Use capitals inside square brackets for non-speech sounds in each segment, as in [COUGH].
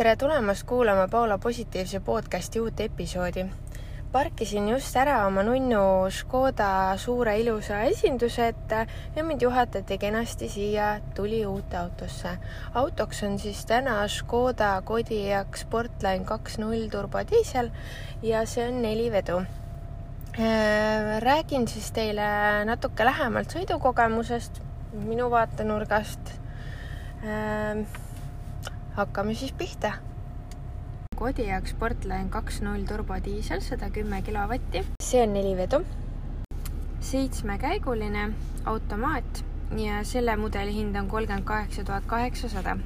tere tulemast kuulama Paula positiivse podcasti uut episoodi. parkisin just ära oma nunnu Škoda suure ilusa esinduse ette ja mind juhatati kenasti siia tuli uute autosse. autoks on siis täna Škoda Kodiaq Sportline kaks null turbodiisel ja see on neli vedu räägin siis teile natuke lähemalt sõidukogemusest, minu vaatenurgast. Hakkame siis pihta. Kodiaq Sportline kaks null turbodiisel, sada kümme kilovatti. see on neli vedu, seitsmekäiguline automaat ja selle mudeli hind on kolmkümmend kaheksa tuhat kaheksasada.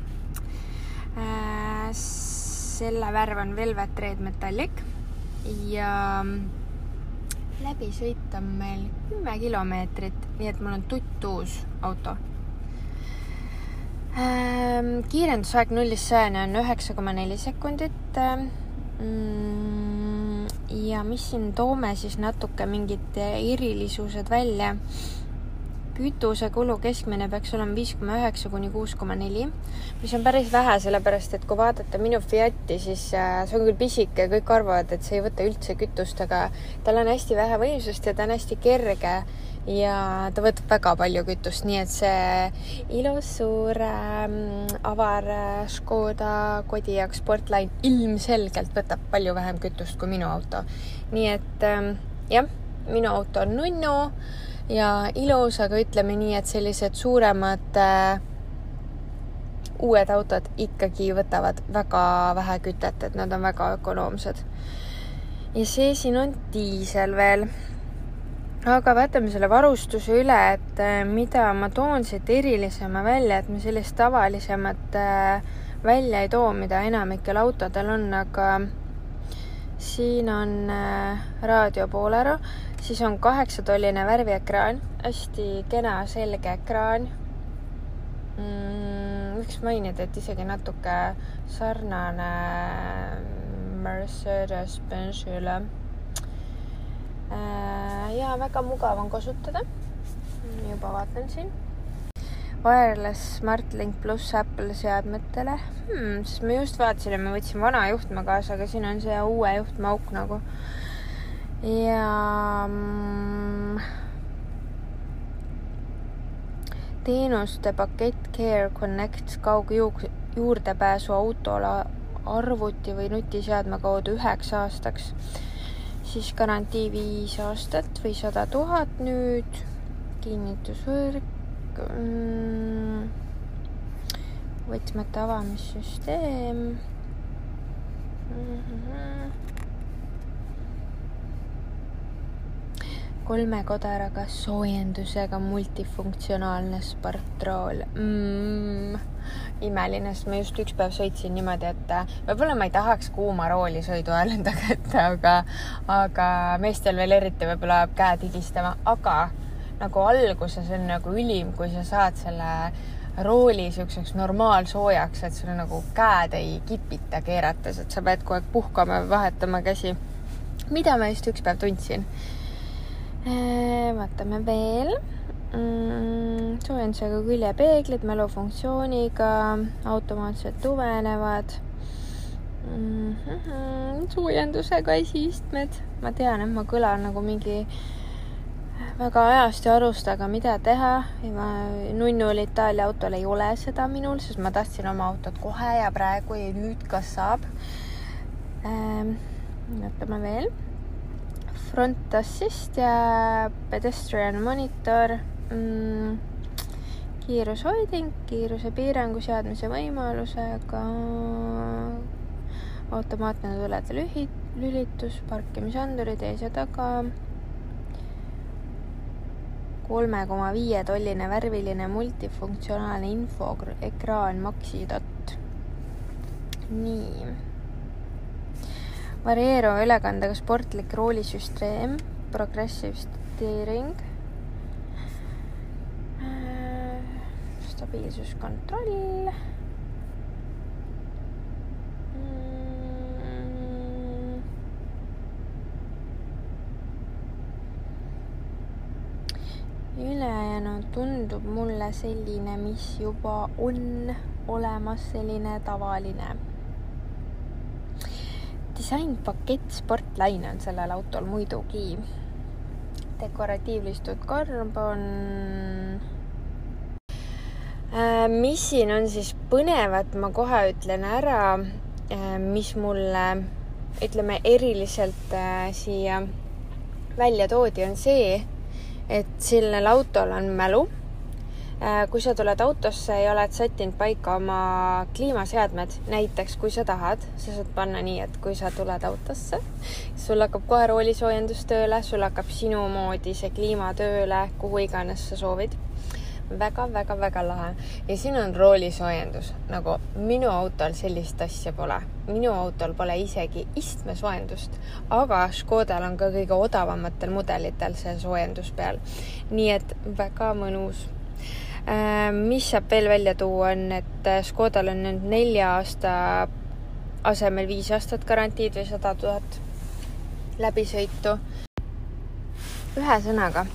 selle värv on Velvet Red Metallic ja läbisõit on meil kümme kilomeetrit, nii et mul on tuttuus auto ähm,. kiirendusaeg nullist sajani on üheksa koma neli sekundit mm,. ja mis siin toome siis natuke mingid erilisused välja kütusekulu keskmine peaks olema viis koma üheksa kuni kuus koma neli, mis on päris vähe, sellepärast et kui vaadata minu Fiati, siis äh, see on küll pisike, kõik arvavad, et see ei võta üldse kütust, aga tal on hästi vähe võimsust ja ta on hästi kerge ja ta võtab väga palju kütust, nii et see ilus suur äh, avar Škoda Kodiaq Sportline ilmselgelt võtab palju vähem kütust kui minu auto. nii et äh, jah, minu auto on nunnu ja ilus, aga ütleme nii, et sellised suuremad äh, uued autod ikkagi võtavad väga vähe kütet, et nad on väga ökonoomsed. ja see siin on diisel veel. Aga vaatame selle varustuse üle, et äh, mida ma toon siit erilisema välja, et ma sellist tavalisemat äh, välja ei too, mida enamikel autodel on, aga siin on äh, raadio Bolero siis on kaheksatolline värviekraan, hästi kena selge ekraan mm,. võiks mainida, et isegi natuke sarnane Mercedes-Benzile väga mugav on kasutada. juba vaatan siin. Wireless SmartLink pluss Apple seadmetele hmm,. sest ma just vaatasin, et ma võtsin vana juhtme kaasa, aga siin on see uue juhtme auk nagu ja mm, teenuste pakett Care Connect kaugjuurdepääsu autole arvuti või nutiseadme kaudu üheks aastaks, siis garantii viis aastat või sada tuhat nüüd, kinnitusvõrk mm,, võtmete avamissüsteem mm. -hmm kolme kodaraga soojendusega multifunktsionaalne sportrool mm,. imeline, sest ma just üks päev sõitsin niimoodi, et äh, võib-olla ma ei tahaks kuuma rooli sõidu ajal enda [LAUGHS] kätte, aga, aga meestel veel eriti võib-olla ajab käed higistama, aga nagu alguses on nagu ülim, kui sa saad selle rooli siukseks normaalsoojaks, et sul nagu käed ei kipita keerates, et sa pead kogu aeg puhkama vahetama käsi. mida ma just üks päev tundsin vaatame veel mm,. soojendusega küljepeeglid mälufunktsiooniga, automaatselt tuvenevad mm. -hmm. soojendusega esiistmed, ma tean, et ma kõlan nagu mingi väga ajast ja arust, aga mida teha, nunnul Itaalia autol ei ole seda minul, sest ma tahtsin oma autot kohe ja praegu ja nüüd kas saab ähm,. vaatame veel front assist ja pedestrian monitor. Mm,, kiirushoiding, kiirusepiirangu seadmise võimalusega, automaatne tulede lühi-, lülitus, parkimisandurid ees ja taga, kolme koma viie tolline värviline multifunktsionaalne infoekraan Maxi dot. nii varieeruva ülekandega sportlik roolisüsteem, progressive steering, äh, stabiilsuskontroll. Mm. ülejäänud tundub mulle selline, mis juba on olemas, selline tavaline disainpakett Sportline on sellel autol muidugi. dekoratiivlistud karbon. Äh, mis siin on siis põnevat, ma kohe ütlen ära, äh, mis mulle ütleme eriliselt äh, siia välja toodi, on see, et sellel autol on mälu kui sa tuled autosse ja oled sättinud paika oma kliimaseadmed, näiteks kui sa tahad, sa saad panna nii, et kui sa tuled autosse, sul hakkab kohe roolisoojendus tööle, sul hakkab sinu moodi see kliima tööle, kuhu iganes sa soovid. Väga-väga-väga lahe. Ja siin on roolisoojendus, nagu minu autol sellist asja pole, minu autol pole isegi istmesoojendust, aga Škodal on ka kõige odavamatel mudelitel see soojendus peal. nii et väga mõnus. Äh, mis saab veel välja tuua, on, et äh, Škodal on nüüd nelja aasta asemel viis aastat garantiid või sada tuhat läbisõitu. ühesõnaga,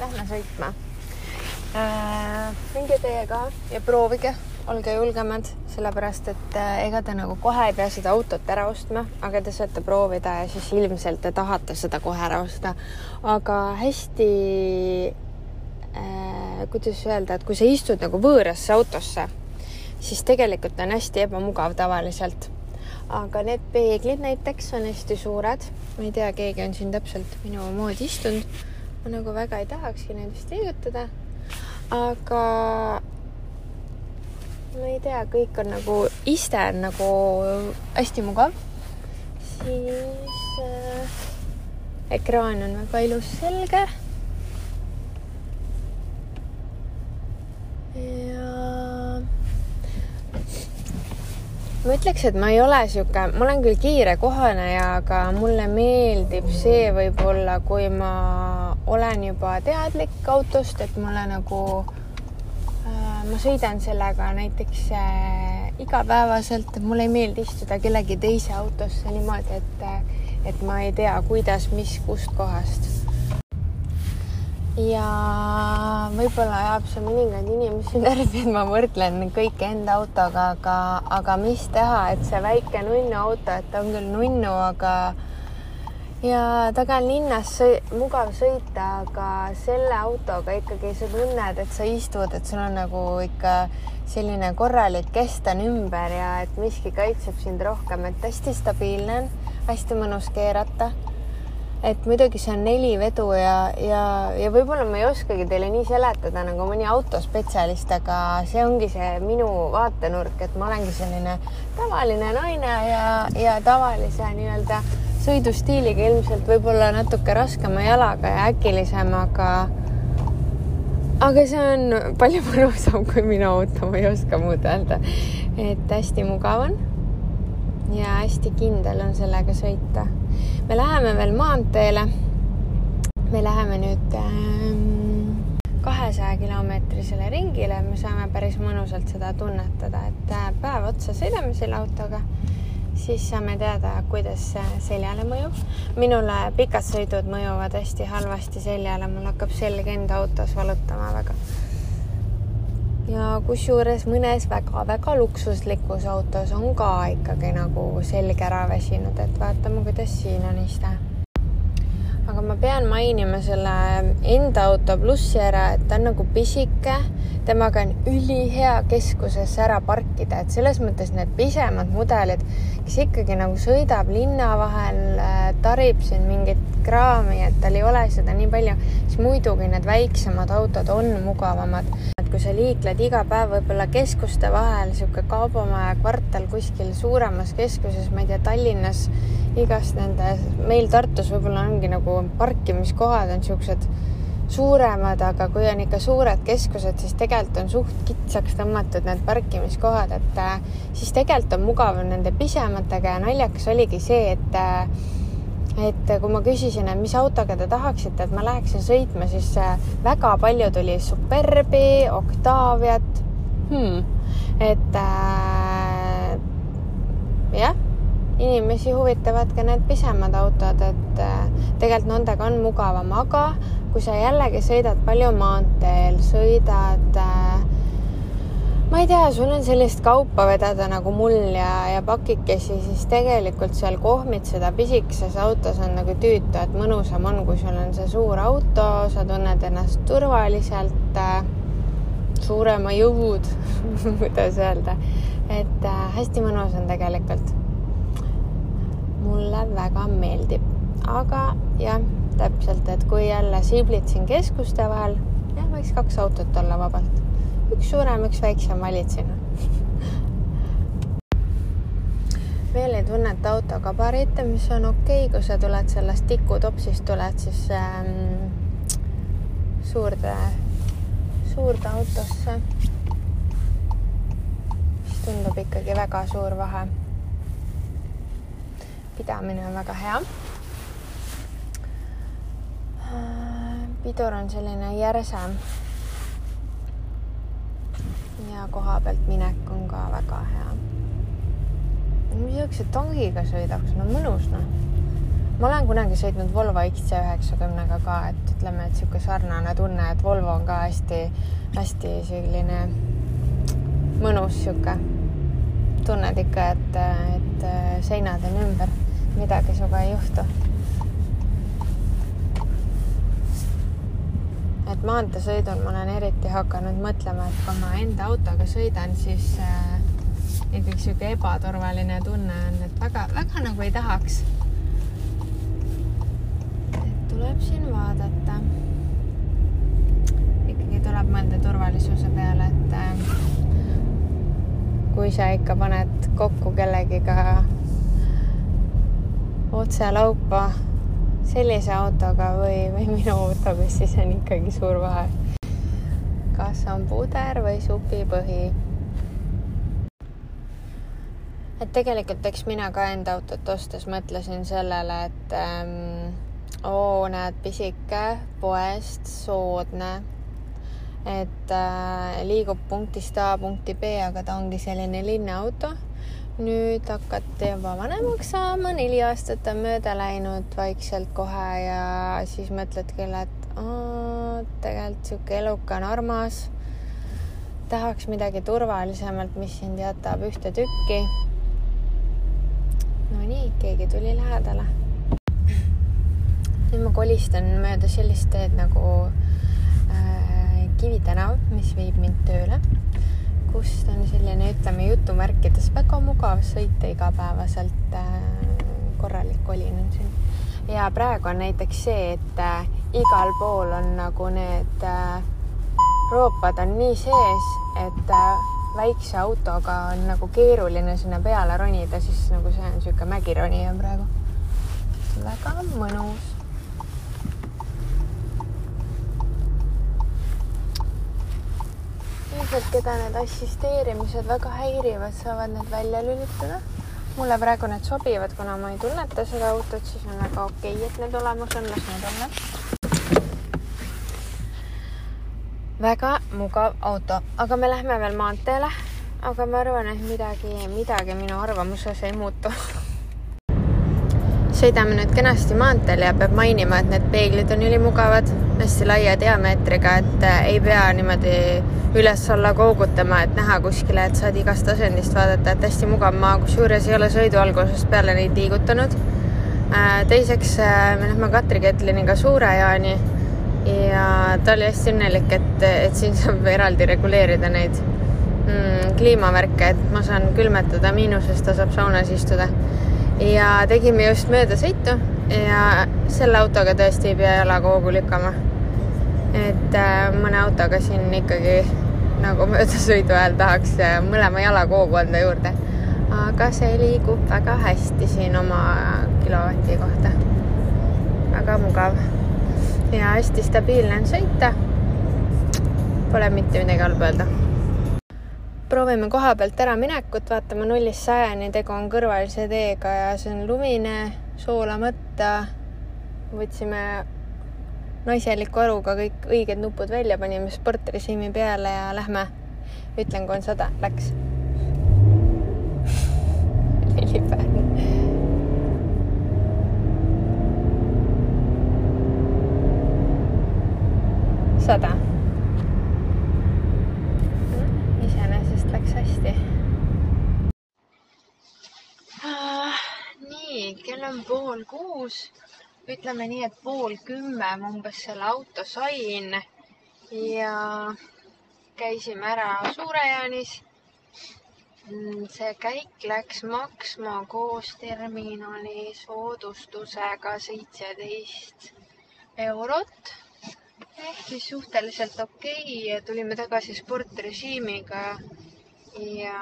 lähme sõitma äh,. minge teie ka ja proovige, olge julgemad, sellepärast et äh, ega te nagu kohe ei pea seda autot ära ostma, aga te saate proovida ja siis ilmselt te tahate seda kohe ära osta. aga hästi äh, kuidas öelda, et kui sa istud nagu võõrasse autosse, siis tegelikult on hästi ebamugav tavaliselt. aga need peeglid näiteks on hästi suured. ma ei tea, keegi on siin täpselt minu moodi istunud. ma nagu väga ei tahakski neid vist liigutada. aga ma ei tea, kõik on nagu, iste on nagu hästi mugav. siis äh, ekraan on väga ilus, selge ja ma ütleks, et ma ei ole sihuke, ma olen küll kiire kohaneja, aga mulle meeldib see võib-olla, kui ma olen juba teadlik autost, et mulle nagu äh,, ma sõidan sellega näiteks äh, igapäevaselt, mulle ei meeldi istuda kellegi teise autosse niimoodi, et, et ma ei tea, kuidas, mis, kust kohast ja võib-olla ajab see mõningaid inimesi [LAUGHS] närvi, et ma võrdlen kõike enda autoga, aga, aga mis teha, et see väike nunnu auto, et ta on küll nunnu, aga ja taga on linnas sõi, mugav sõita, aga selle autoga ikkagi sa tunned, et sa istud, et sul on nagu ikka selline korralik kestan ümber ja et miski kaitseb sind rohkem, et hästi stabiilne on, hästi mõnus keerata et muidugi see on neli vedu ja, ja, ja võib-olla ma ei oskagi teile nii seletada nagu mõni autospetsialist, aga see ongi see minu vaatenurk, et ma olengi selline tavaline naine ja, ja tavalise nii-öelda sõidustiiliga, ilmselt võib-olla natuke raskema jalaga ja äkilisem, aga aga see on palju mõnusam kui minu auto, ma ei oska muud öelda. et hästi mugav on ja hästi kindel on sellega sõita me läheme veel maanteele. me läheme nüüd kahesaja ähm, kilomeetrisele ringile, me saame päris mõnusalt seda tunnetada, et äh, päev otsa sõidame selle autoga, siis saame teada, kuidas seljale mõjub. minule pikad sõidud mõjuvad hästi halvasti seljale, mul hakkab selg enda autos valutama väga ja kusjuures mõnes väga-väga luksuslikus autos on ka ikkagi nagu selg ära väsinud, et vaatame, kuidas siin on iste. aga ma pean mainima selle enda auto plussi ära, et ta on nagu pisike, temaga on ülihea keskuses ära parkida, et selles mõttes need pisemad mudelid, kes ikkagi nagu sõidab linna vahel, tarib siin mingit kraami, et tal ei ole seda nii palju, siis muidugi need väiksemad autod on mugavamad et kui sa liikled iga päev võib-olla keskuste vahel, niisugune Kaabomaja kvartal kuskil suuremas keskuses, ma ei tea, Tallinnas, igast nende, meil Tartus võib-olla ongi nagu parkimiskohad on niisugused suuremad, aga kui on ikka suured keskused, siis tegelikult on suht kitsaks tõmmatud need parkimiskohad, et äh, siis tegelikult on mugav nende pisematega ja naljakas oligi see, et äh, et kui ma küsisin, et mis autoga te tahaksite, et ma läheksin sõitma, siis äh, väga palju tuli Superbi, Octaviat. Hmm.. et äh, jah, inimesi huvitavad ka need pisemad autod, et äh, tegelikult nendega on mugavam, aga kui sa jällegi sõidad palju maanteel, sõidad äh, ma ei tea, sul on sellist kaupa vedada nagu mul ja, ja pakikesi, siis tegelikult seal kohmitseda pisikeses autos on nagu tüütu, et mõnusam on, kui sul on see suur auto, sa tunned ennast turvaliselt äh,, suurema jõud [LAUGHS] kuidas öelda, et äh, hästi mõnus on tegelikult. mulle väga meeldib, aga jah, täpselt, et kui jälle siblitsin keskuste vahel, jah, võiks kaks autot olla vabalt üks suurem, üks väiksem valitsin veel ei tunneta auto gabariite, mis on okei okay,, kui sa tuled sellest tikutopsist, tuled siis ähm, suurde, suurde autosse. siis tundub ikkagi väga suur vahe. pidamine on väga hea. Äh, pidur on selline järsem ja koha pealt minek on ka väga hea. niisuguse tangiga sõidaks, no mõnus noh. ma olen kunagi sõitnud Volvo XC90-ga ka, et ütleme, et niisugune sarnane tunne, et Volvo on ka hästi-hästi selline mõnus sihuke. tunned ikka, et, et seinad on ümber, midagi sinuga ei juhtu et maanteesõidul ma olen eriti hakanud mõtlema, et kui ma enda autoga sõidan, siis äh, ikkagi sihuke ebaturvaline tunne on, et väga-väga nagu ei tahaks. tuleb siin vaadata. ikkagi tuleb mõelda turvalisuse peale, et äh, kui sa ikka paned kokku kellegiga otse laupa sellise autoga või, või minu autoga, siis on ikkagi suur vahe. kas on puder või supipõhi? et tegelikult eks mina ka enda autot ostes mõtlesin sellele, et ähm, oo, näed, pisike, poest, soodne, et äh, liigub punktist A punkti B, aga ta ongi selline linnaauto nüüd hakati juba vanemaks saama, neli aastat on mööda läinud vaikselt kohe ja siis mõtled küll, et tegelikult sihuke eluke on armas. tahaks midagi turvalisemalt, mis sind jätab ühte tükki. Nonii, keegi tuli lähedale. nüüd ma kolistan mööda sellist teed nagu äh, Kivi tänav, mis viib mind tööle kust on selline, ütleme jutumärkides väga mugav sõita igapäevaselt. Äh, korralik kolin on siin ja praegu on näiteks see, et äh, igal pool on nagu need äh, roopad on nii sees, et väikse autoga on nagu keeruline sinna peale ronida, siis nagu see on niisugune mägironija praegu. väga mõnus ilmselt, keda need assisteerimised väga häirivad, saavad need välja lülitada. mulle praegu need sobivad, kuna ma ei tunneta seda autot, siis on väga okei okay,, et need olemas on, las need olla. väga mugav auto, aga me lähme veel maanteele. aga ma arvan, et midagi, midagi minu arvamuses ei muutu [LAUGHS] sõidame nüüd kenasti maanteel ja peab mainima, et need peeglid on ülimugavad, hästi laia diameetriga, et äh, ei pea niimoodi üles-alla koogutama, et näha kuskile, et saad igast asendist vaadata, et hästi mugav. ma kusjuures ei ole sõidu algusest peale neid liigutanud. Äh, teiseks äh, me lähme Katri Ketliniga Suure-Jaani ja ta oli hästi õnnelik, et, et siin saab eraldi reguleerida neid mm, kliimavärke, et ma saan külmetada miinuses, ta saab saunas istuda ja tegime just möödasõitu ja selle autoga tõesti ei pea jalaga hoogu lükkama. et äh, mõne autoga siin ikkagi nagu möödasõidu ajal tahaks äh, mõlema jalaga hoogu anda juurde. aga see liigub väga hästi siin oma kilovati kohta. väga mugav ja hästi stabiilne on sõita. Pole mitte midagi halba öelda proovime koha pealt äraminekut, vaatame nullist sajani, tegu on kõrvalise teega ja see on lumine, soolamata. võtsime naiseliku aruga kõik õiged nupud välja, panime sportrežiimi peale ja lähme. ütlen, kui on sada, läks. [LAUGHS] Lillipärn. sada on pool kuus. ütleme nii, et pool kümme ma umbes selle auto sain ja käisime ära Suure-Jaanis. See käik läks maksma koos terminali soodustusega seitseteist eurot ehk siis suhteliselt okei okay. tulime tagasi sportrežiimiga ja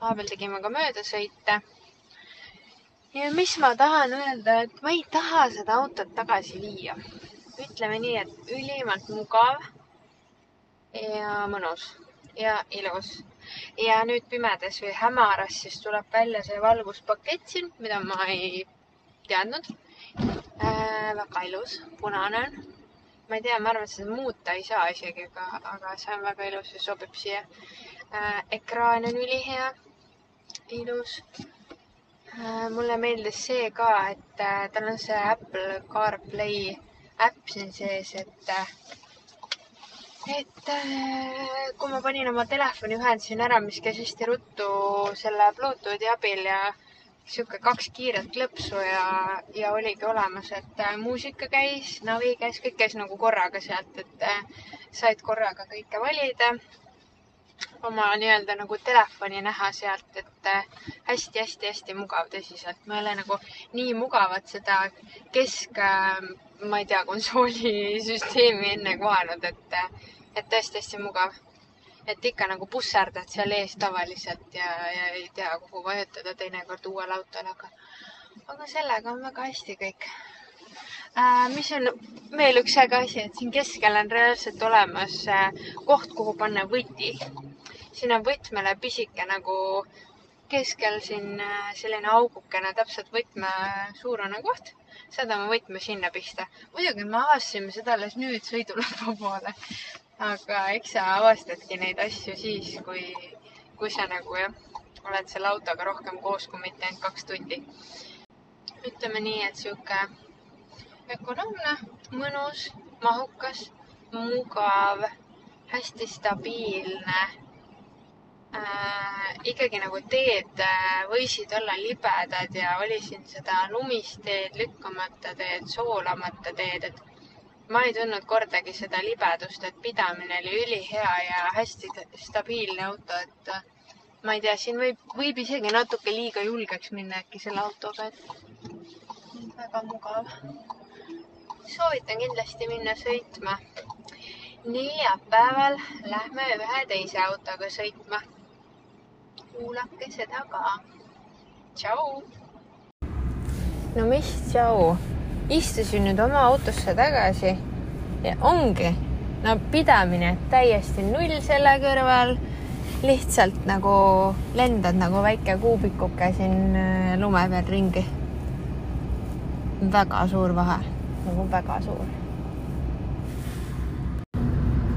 vahepeal tegime ka möödasõite. Ja mis ma tahan öelda, et ma ei taha seda autot tagasi viia. ütleme nii, et ülimalt mugav ja mõnus ja ilus. ja nüüd pimedas või hämaras siis tuleb välja see valguspakett siin, mida ma ei teadnud äh,. väga ilus, punane on. ma ei tea, ma arvan, et seda muuta ei saa isegi, aga, aga see on väga ilus ja sobib siia äh,. ekraan on ülihea ilus. Äh, mulle meeldis see ka, et äh, tal on see Apple CarPlay äpp siin sees, et, äh, et kui ma panin oma telefoni, ühendasin ära, mis käis hästi ruttu selle Bluetoothi abil ja sihuke kaks kiiret klõpsu ja, ja oligi olemas, et muusika käis, navi käis, kõik käis nagu korraga sealt, et said korraga kõike valida oma nii-öelda nagu telefoni näha sealt, et hästi-hästi-hästi mugav tõsiselt. ma ei ole nagu nii mugavat seda kesk, ma ei tea, konsoolisüsteemi enne kohanud, et, et tõesti hästi mugav. et ikka nagu pusserdad seal ees tavaliselt ja, ja ei tea, kuhu vajutada teinekord uuel autol, aga, aga sellega on väga hästi kõik äh,. mis on veel üks äge asi, et siin keskel on reaalselt olemas äh, koht, kuhu panna võti siin on võtmele pisike nagu keskel siin äh, selline augukene, täpselt võtme suurune koht. saad oma võtme sinna pista. muidugi me avastasime seda alles nüüd sõidulõpu poole. aga eks sa avastadki neid asju siis, kui, kui sa nagu jah, oled selle autoga rohkem koos kui mitte ainult kaks tundi. ütleme nii, et sihuke ökonoomne, mõnus, mahukas, mugav, hästi stabiilne äh, ikkagi nagu teed äh, võisid olla libedad ja oli siin seda lumist teed, lükkamata teed, soolamata teed, et ma ei tundnud kordagi seda libedust, et pidamine oli ülihea ja hästi stabiilne auto, et äh, ma ei tea, siin võib, võib isegi natuke liiga julgeks minna äkki selle autoga, et väga mugav. soovitan kindlasti minna sõitma. neljapäeval lähme ühe teise autoga sõitma kuulake seda ka. tšau. no mis tšau, istusin nüüd oma autosse tagasi ja ongi, no pidamine täiesti null selle kõrval. lihtsalt nagu lendad nagu väike kuubikuke siin äh, lume peal ringi. väga suur vahe, nagu väga suur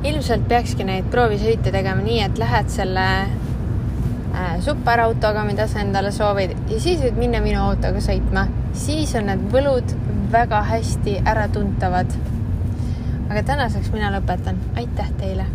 ilmselt peakski neid proovisõite tegema nii, et lähed selle superautoga, mida sa endale soovid ja siis võid minna minu autoga sõitma, siis on need võlud väga hästi äratuntavad. aga tänaseks mina lõpetan, aitäh teile